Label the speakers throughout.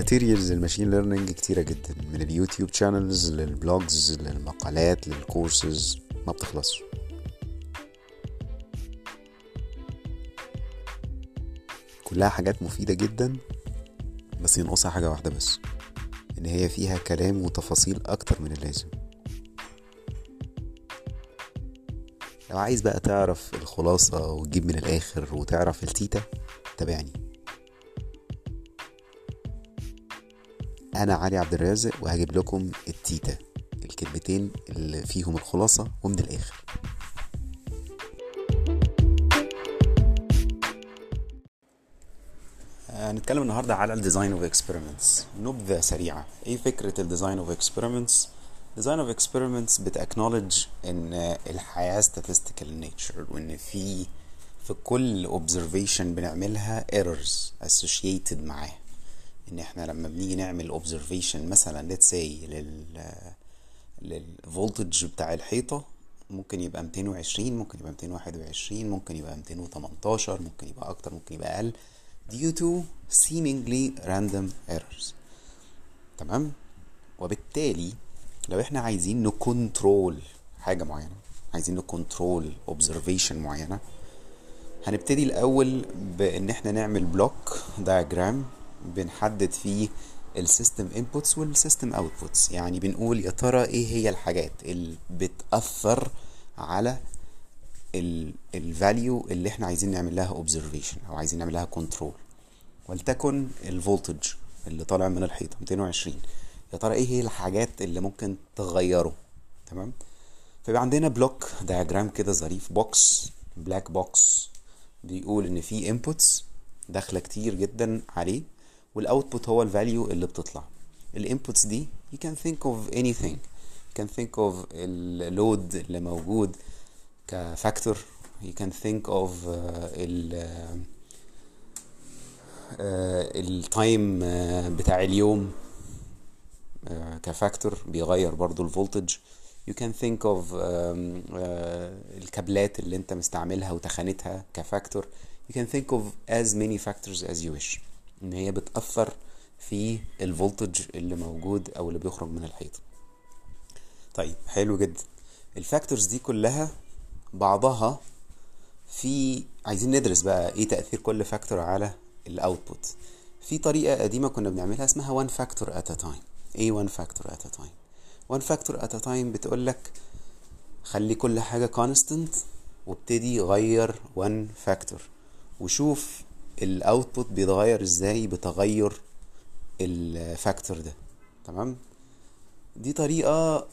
Speaker 1: materials ال machine learning كتيرة جدا من اليوتيوب channels لل blogs للمقالات للكورسز ما بتخلصش. كلها حاجات مفيدة جدا بس ينقصها حاجة واحدة بس إن هي فيها كلام وتفاصيل أكتر من اللازم. لو عايز بقى تعرف الخلاصة وتجيب من الآخر وتعرف التيتا تابعني. أنا علي عبد الرازق وهجيب لكم التيتا الكلمتين اللي فيهم الخلاصة ومن الآخر. هنتكلم النهارده على ال design of experiments نبذة سريعة. إيه فكرة ال design of experiments design of experiments بت acknowledge إن الحياة statistical nature وإن في في كل observation بنعملها errors associated معاه. إن إحنا لما بنيجي نعمل observation مثلا let's say لل للفولتج بتاع الحيطة ممكن يبقى 220 ممكن يبقى 221 ممكن يبقى 218 ممكن يبقى أكتر ممكن يبقى أقل due to seemingly random errors. تمام؟ وبالتالي لو إحنا عايزين نكنترول حاجة معينة عايزين ن control observation معينة هنبتدي الأول بإن إحنا نعمل block diagram. بنحدد فيه ال system inputs وال system outputs. يعني بنقول يا ترى إيه هي الحاجات اللي بتأثر على ال value اللي إحنا عايزين نعمل لها observation أو عايزين نعمل لها control ولتكن ال voltage اللي طالع من الحيطة 220 يا ترى إيه هي الحاجات اللي ممكن تغيره؟ تمام؟ فيبقى عندنا block diagram كده ظريف box black box بيقول إن في inputs داخلة كتير جدا عليه. وال output هو ال value اللي بتطلع. ال inputs دي you can think of anything. You can think of ال load اللي موجود ك factor you can think of uh, ال time بتاع اليوم ك factor بيغير برضو ال voltage you can think of الكابلات اللي انت مستعملها وتخانتها ك factor you can think of as many factors as you wish. إن هي بتأثر في ال voltage اللي موجود أو اللي بيخرج من الحيطة. طيب حلو جدا. ال factors دي كلها بعضها في عايزين ندرس بقى إيه تأثير كل factor على ال output. في طريقة قديمة كنا بنعملها اسمها one factor at a time. إيه one factor at a time one factor at a time بتقول لك خلي كل حاجة constant وابتدي غير one factor. وشوف ال output بيتغير إزاي بتغير ال factor ده؟ تمام؟ دي طريقة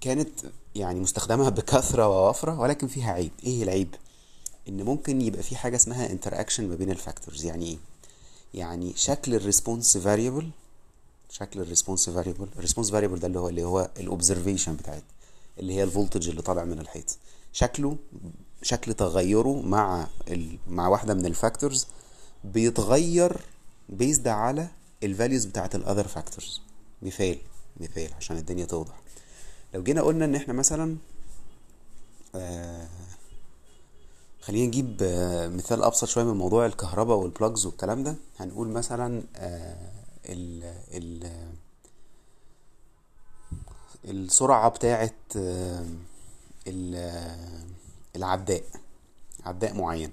Speaker 1: كانت يعني مستخدمة بكثرة ووفرة ولكن فيها عيب. إيه العيب؟ إن ممكن يبقى في حاجة اسمها interaction ما بين ال factors يعني إيه؟ يعني شكل ال response variable شكل ال response variable ال response variable ده اللي هو اللي هو ال observation بتاعت اللي هي ال voltage اللي طالع من الحيط. شكله شكل تغيره مع ال... مع واحدة من ال factors بيتغير based على ال values بتاعت ال other factors مثال مثال عشان الدنيا توضح. لو جينا قلنا إن إحنا مثلا آه خلينا نجيب آه مثال أبسط شوية من موضوع الكهرباء وال plugs والكلام ده. هنقول مثلا آه ال ال السرعة بتاعه آه العداء عداء معين.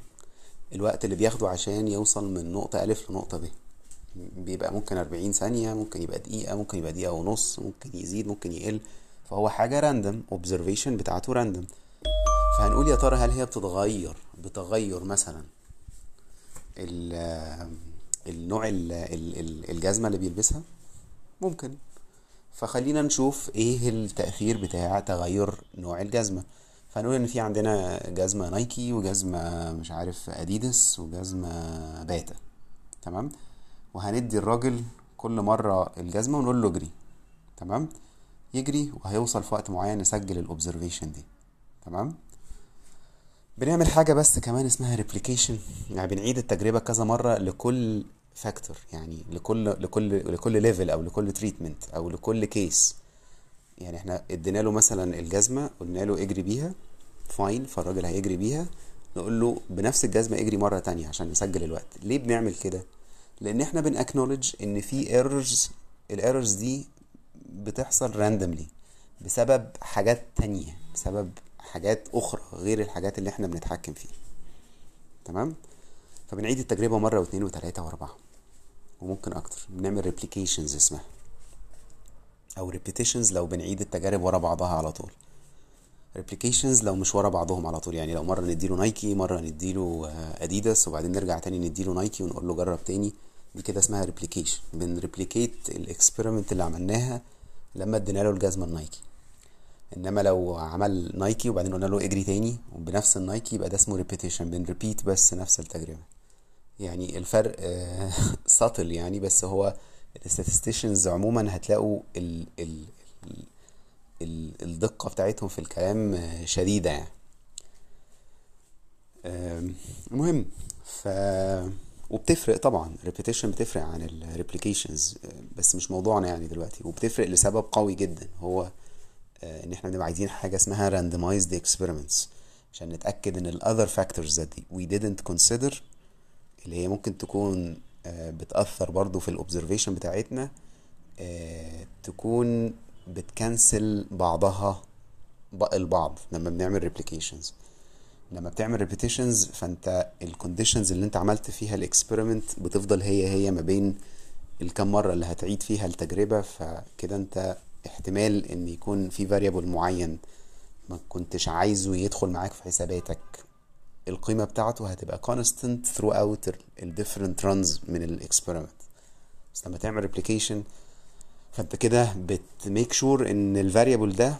Speaker 1: الوقت اللي بياخده عشان يوصل من نقطة ألف لنقطة ب. بيبقى ممكن أربعين ثانية ممكن يبقى دقيقة ممكن يبقى دقيقة ونص ممكن يزيد ممكن يقل. فهو حاجة random observation بتاعته random فهنقول يا ترى هل هي بتتغير بتغير مثلا النوع الجزمة اللي بيلبسها؟ ممكن. فخلينا نشوف إيه التأثير بتاع تغير نوع الجزمة. فهنقول إن في عندنا جزمة نايكي وجزمة مش عارف أديداس وجزمة باتا تمام؟ وهندي الراجل كل مرة الجزمة ونقول له اجري. تمام؟ يجري وهيوصل في وقت معين نسجل ال observation دي. تمام؟ بنعمل حاجة بس كمان اسمها replication يعني بنعيد التجربة كذا مرة لكل factor يعني لكل لكل لكل level أو لكل treatment أو لكل case يعني إحنا ادينا له مثلا الجزمة قلنا له اجري بيها fine فالراجل هيجري بيها. نقول له بنفس الجزمة اجري مرة تانية عشان نسجل الوقت. ليه بنعمل كده؟ لأن إحنا بن acknowledge إن في errors ال errors دي بتحصل randomly بسبب حاجات تانية بسبب حاجات أخرى غير الحاجات اللي إحنا بنتحكم فيها. تمام؟ فبنعيد التجربة مرة واثنين وثلاثة وأربعة وممكن أكتر. بنعمل replications اسمها. أو repetitions لو بنعيد التجارب ورا بعضها على طول. replications لو مش ورا بعضهم على طول. يعني لو مرة نديله نايكي مرة نديله آه، اديداس وبعدين نرجع تاني نديله نايكي ونقول له جرب تاني. دي كده اسمها replication. بن replicate ال experiment اللي عملناها لما ادينا له الجزمة النايكي إنما لو عمل نايكي وبعدين قلنا له اجري تاني وبنفس النايكي يبقى ده اسمه repetition بن repeat بس نفس التجربة. يعني الفرق ساتل يعني بس هو الستاتستيشنز عموما هتلاقوا ال ال ال ال الدقة بتاعتهم في الكلام شديدة يعني. المهم ف وبتفرق طبعا. repetition بتفرق عن ال replications آه، بس مش موضوعنا يعني دلوقتي. وبتفرق لسبب قوي جدا هو آه، إن إحنا بنبقى عايزين حاجة اسمها randomized experiments عشان نتأكد إن ال other factors that we didn't consider اللي هي ممكن تكون بتأثر برضو في ال observation بتاعتنا آه، تكون بت cancel بعضها البعض لما بنعمل replications لما بتعمل repetitions فانت ال conditions اللي انت عملت فيها ال experiment بتفضل هي هي ما بين الكم مرة اللي هتعيد فيها التجربة. فكده انت احتمال ان يكون في variable معين ما كنتش عايزه يدخل معاك في حساباتك. القيمة بتاعته هتبقى constant throughout ال- ال different runs من ال experiment بس لما تعمل replication فانت كده بت make sure إن ال variable ده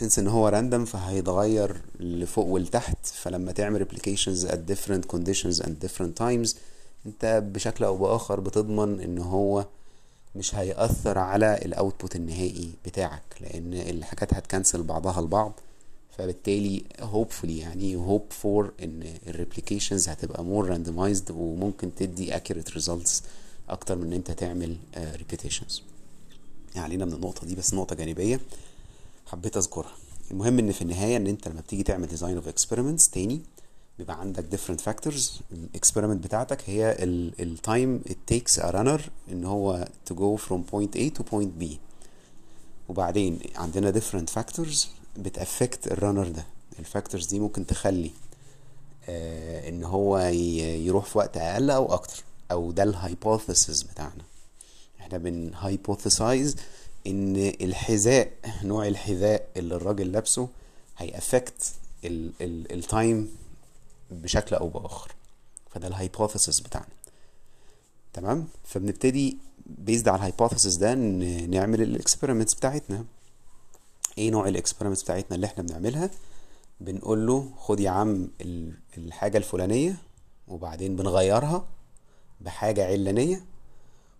Speaker 1: since إن هو random فهيتغير لفوق ولتحت. فلما تعمل replications at different conditions and different times انت بشكل أو بآخر بتضمن إن هو مش هيأثر على ال output النهائي بتاعك. لأن الحاجات هت cancel بعضها البعض. فبالتالي hopefully يعني hope for إن ال replications هتبقى more randomized وممكن تدي accurate results أكتر من إن أنت تعمل آه، repetitions. يعني ما علينا من النقطة دي بس نقطة جانبية حبيت أذكرها. المهم إن في النهاية إن أنت لما بتيجي تعمل design of experiments تاني بيبقى عندك different factors. ال experiment بتاعتك هي ال ال time it takes a runner إن هو to go from point A to point B. وبعدين عندنا different factors. بت affect ال runner ده. ال factors دي ممكن تخلي آه إن هو يروح في وقت أقل أو أكتر أو ده ال hypothesis بتاعنا. إحنا بن hypothesize إن الحذاء نوع الحذاء اللي الراجل لابسه هي affect ال time بشكل أو بآخر. فده ال hypothesis بتاعنا. تمام؟ فبنبتدي based على ال hypothesis ده نعمل ال experiments بتاعتنا. إيه نوع ال experiments بتاعتنا اللي إحنا بنعملها؟ بنقول له خد يا عم ال- الحاجة الفلانية وبعدين بنغيرها بحاجة علانية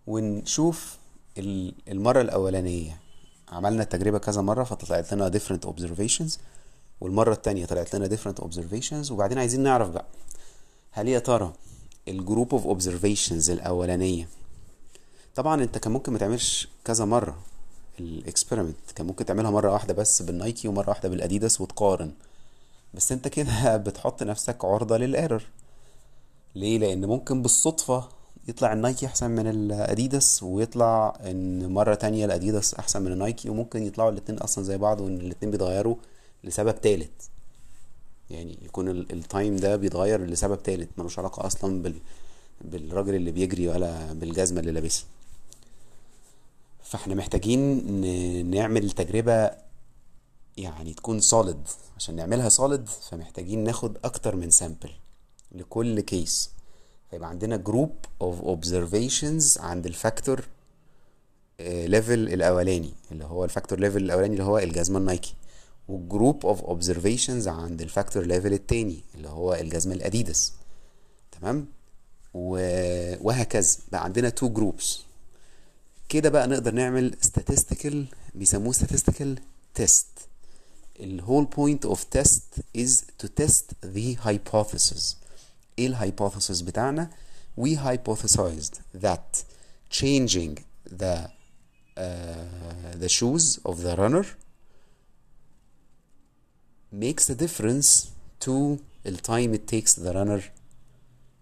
Speaker 1: ونشوف ال- المرة الأولانية. عملنا التجربة كذا مرة فطلعت لنا different observations والمرة التانية طلعت لنا different observations وبعدين عايزين نعرف بقى هل يا ترى ال group of observations الأولانية طبعا أنت كان ممكن ما تعملش كذا مرة ال experiment كان ممكن تعملها مرة واحدة بس بالنايكي ومرة واحدة بالأديداس وتقارن. بس انت كده بتحط نفسك عرضة لل error. ليه؟ لأن ممكن بالصدفة يطلع النايكي أحسن من الأديداس ويطلع إن مرة تانية الأديداس أحسن من النايكي وممكن يطلعوا الاتنين أصلا زي بعض وإن الاتنين بيتغيروا لسبب تالت. يعني يكون ال- ال time ده بيتغير لسبب تالت ملوش علاقة أصلا بال بالراجل اللي بيجري ولا بالجزمة اللي لابسها. فاحنا محتاجين نعمل تجربة يعني تكون solid. عشان نعملها solid فمحتاجين ناخد أكتر من sample لكل case فيبقى عندنا group of observations عند ال factor level الأولاني اللي هو ال factor level الأولاني اللي هو الجزمة النايكي. و group of observations عند ال factor level التاني اللي هو الجزمة الأديداس. تمام؟ وهكذا. بقى عندنا two groups. كده بقى نقدر نعمل statistical بيسموه statistical test ال whole point of test is to test the hypothesis ايه الهايبوثيسيس بتاعنا we hypothesized that changing the uh, the shoes of the runner makes a difference to the time it takes the runner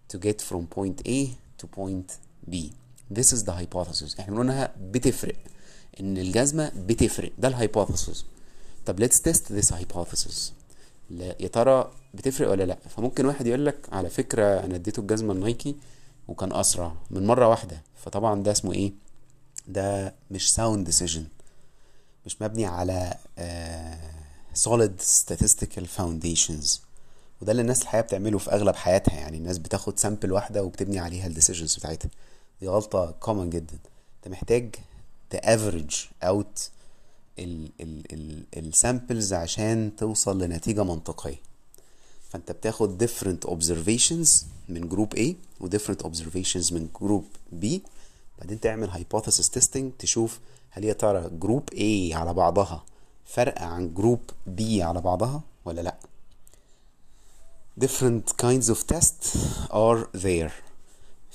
Speaker 1: to get from point A to point B this is the hypothesis. إحنا انها بتفرق. إن الجزمة بتفرق. ده الهايبوثيسز طب test this hypothesis. لا يا ترى بتفرق ولا لا؟ فممكن واحد يقول لك على فكرة أنا اديته الجزمة النايكي وكان أسرع من مرة واحدة. فطبعا ده اسمه إيه؟ ده مش sound decision. مش مبني على solid statistical foundations. وده اللي الناس الحقيقة بتعمله في أغلب حياتها. يعني الناس بتاخد sample واحدة وبتبني عليها ال decisions بتاعتها. دي غلطة common جدا. انت محتاج ت average out ال samples عشان توصل لنتيجة منطقية. فانت بتاخد different observations من group A و different observations من group B. بعدين تعمل hypothesis testing تشوف هل يا ترى group A على بعضها فرق عن group B على بعضها ولا لا. Different kinds of tests are there.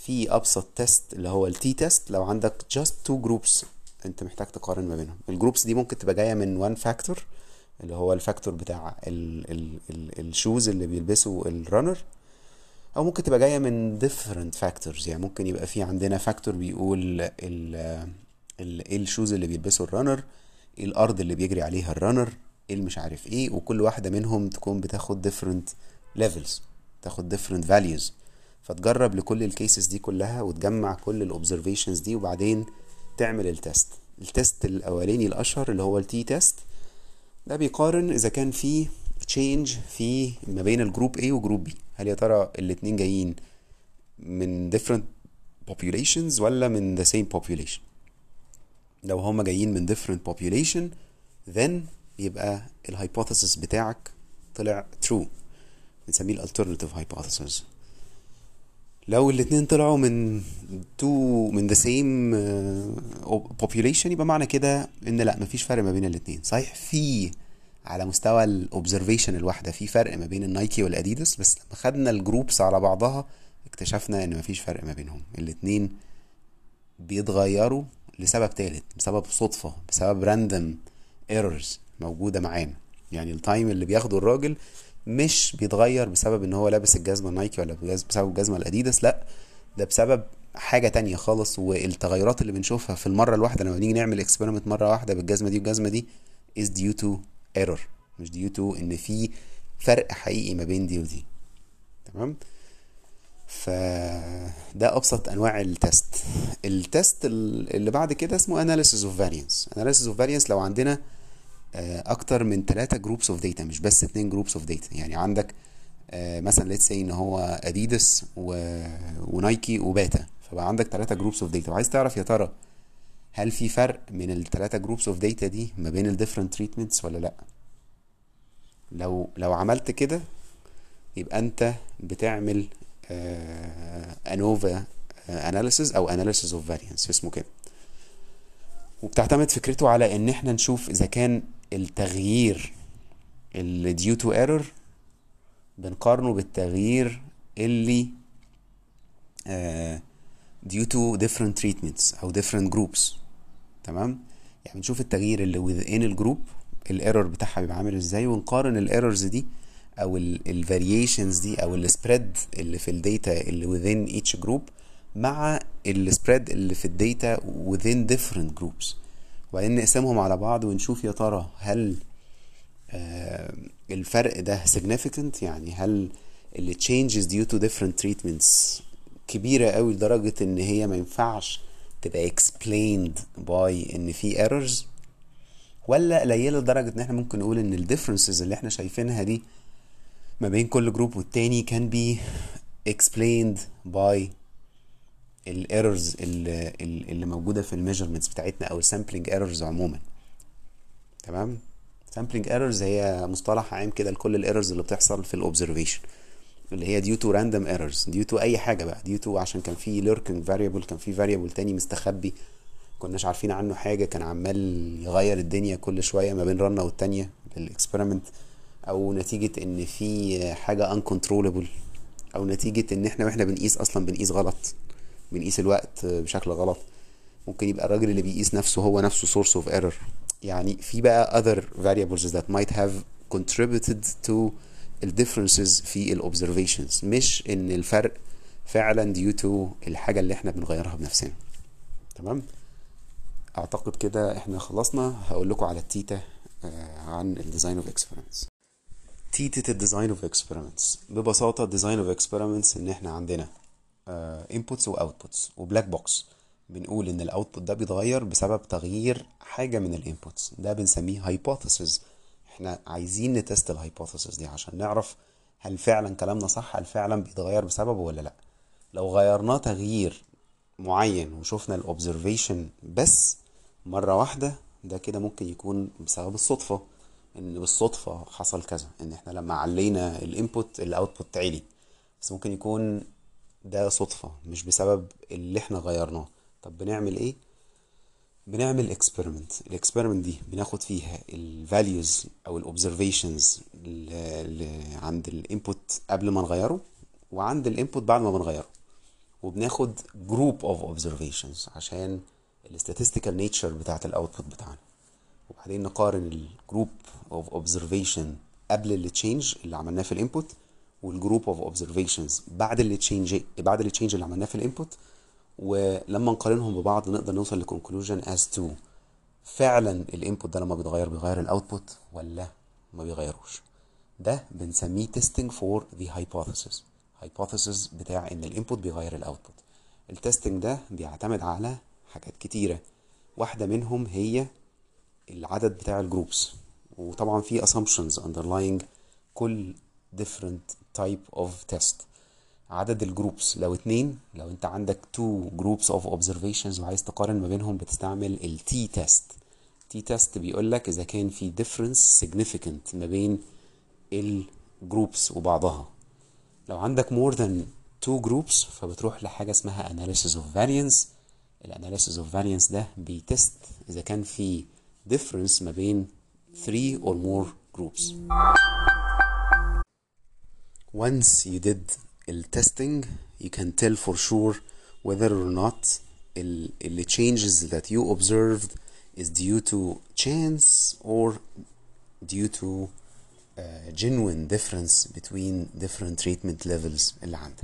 Speaker 1: في أبسط test اللي هو ال t-test لو عندك just two groups أنت محتاج تقارن ما بينهم. ال groups دي ممكن تبقى جاية من one factor اللي هو ال factor بتاع ال ال ال ال shoes اللي بيلبسه ال runner أو ممكن تبقى جاية من different factors. يعني ممكن يبقى في عندنا factor بيقول ال إيه ال shoes اللي بيلبسه ال runner إيه الأرض اللي بيجري عليها ال runner إيه مش عارف إيه. وكل واحدة منهم تكون بتاخد different levels تاخد different values. فتجرب لكل ال cases دي كلها وتجمع كل ال observations دي وبعدين تعمل ال test ال test الأولاني الأشهر اللي هو ال t-test ده بيقارن إذا كان في change في ما بين الجروب A وجروب B. هل يا ترى الاتنين جايين من different populations ولا من the same population لو هما جايين من different population then يبقى ال hypothesis بتاعك طلع true. بنسميه ال alternative hypothesis. لو الاتنين طلعوا من two من the same population يبقى معنى كده إن لا مفيش فرق ما بين الاتنين. صحيح في على مستوى ال observation الواحدة في فرق ما بين النايكي والأديداس بس لما خدنا ال groups على بعضها اكتشفنا إن مفيش فرق ما بينهم. الاتنين بيتغيروا لسبب تالت بسبب صدفة بسبب random errors موجودة معانا. يعني ال time اللي بياخده الراجل مش بيتغير بسبب إن هو لابس الجزمة نايكي ولا بسبب الجزمة الأديداس لأ ده بسبب حاجة تانية خالص. والتغيرات اللي بنشوفها في المرة الواحدة لما نيجي نعمل experiment مرة واحدة بالجزمة دي والجزمة دي is due to error مش due to إن في فرق حقيقي ما بين دي ودي. تمام؟ فده أبسط أنواع ال test ال test اللي بعد كده اسمه analysis of variance. analysis of variance لو عندنا أكتر من ثلاثة groups of data مش بس اتنين groups of data يعني عندك مثلا let's say إن هو اديداس و... ونايكي وباتا. فبقى عندك ثلاثة groups of data وعايز تعرف يا ترى هل في فرق من الثلاثة groups of data دي ما بين ال different treatments ولا لأ؟ لو لو عملت كده يبقى أنت بتعمل ANOVA analysis أو analysis of variance اسمه كده. وبتعتمد فكرته على إن إحنا نشوف إذا كان التغيير اللي due to error بنقارنه بالتغيير اللي due to different treatments أو different groups. تمام؟ يعني بنشوف التغيير اللي within ال group ال error بتاعها بيبقى عامل إزاي ونقارن ال errors دي أو ال variations دي أو ال spread اللي في ال data اللي within each group مع السبريد اللي في الداتا within different groups. وبعدين نقسمهم على بعض ونشوف يا ترى هل آه الفرق ده significant يعني هل اللي changes due to different treatments كبيرة قوي لدرجة إن هي ما ينفعش تبقى explained by إن في errors ولا قليلة لدرجة إن إحنا ممكن نقول إن ال differences اللي إحنا شايفينها دي ما بين كل group والتاني can be explained by ال errors اللي, اللي موجودة في ال measurements بتاعتنا أو ال sampling errors عموما. تمام؟ sampling errors هي مصطلح عام كده لكل ال errors اللي بتحصل في ال observation اللي هي due to random errors due to أي حاجة بقى due to عشان كان في lurking variable كان في variable تاني مستخبي كناش عارفين عنه حاجة كان عمال يغير الدنيا كل شوية ما بين run ة والتانية للاكسبيرمنت أو نتيجة إن في حاجة uncontrollable أو نتيجة إن إحنا وإحنا بنقيس أصلا بنقيس غلط. بنقيس الوقت بشكل غلط. ممكن يبقى الراجل اللي بيقيس نفسه هو نفسه source of error. يعني في بقى other variables that might have contributed to ال differences في ال observations. مش إن الفرق فعلا due to الحاجة اللي إحنا بنغيرها بنفسنا. تمام؟ أعتقد كده إحنا خلصنا. هقول لكم على ال data آه، عن ال design of experiments data ال design of experiments ببساطة ال design of experiments إن إحنا عندنا inputs و outputs و black box بنقول إن ال output ده بيتغير بسبب تغيير حاجة من ال inputs ده بنسميه hypothesis إحنا عايزين ن test ال hypothesis دي عشان نعرف هل فعلا كلامنا صح هل فعلا بيتغير بسببه ولا لأ. لو غيرناه تغيير معين وشفنا ال observation بس مرة واحدة ده كده ممكن يكون بسبب الصدفة إن بالصدفة حصل كذا إن إحنا لما علينا ال input ال output علي. بس ممكن يكون ده صدفة مش بسبب اللي إحنا غيرناه. طب بنعمل إيه؟ بنعمل experiment ال experiment دي بناخد فيها ال values أو ال observations عند ال input قبل ما نغيره وعند ال input بعد ما بنغيره. وبناخد group of observations عشان ال statistical nature بتاعت ال output بتاعنا. وبعدين نقارن ال group of observation قبل ال change اللي عملناه في ال input وال group of observations بعد ال change بعد ال change اللي عملناه في ال input ولما نقارنهم ببعض نقدر نوصل ل conclusion as to فعلا ال input ده لما بيتغير بيغير ال output ولا ما بيغيروش. ده بنسميه testing for the hypothesis. Hypothesis بتاع إن ال input بيغير ال output ال testing ده بيعتمد على حاجات كتيرة. واحدة منهم هي العدد بتاع ال groups وطبعا في assumptions underlying كل different type of test. عدد ال groups. لو اتنين لو انت عندك two groups of observations وعايز تقارن ما بينهم بتستعمل ال t test. T test بيقول لك إذا كان في difference significant ما بين ال groups وبعضها. لو عندك more than two groups فبتروح لحاجة اسمها analysis of variance. ال analysis of variance ده بي test إذا كان في difference ما بين 3 or more groups. once you did ال testing you can tell for sure whether or not ال, ال changes that you observed is due to chance or due to uh, genuine difference between different treatment levels اللي عندك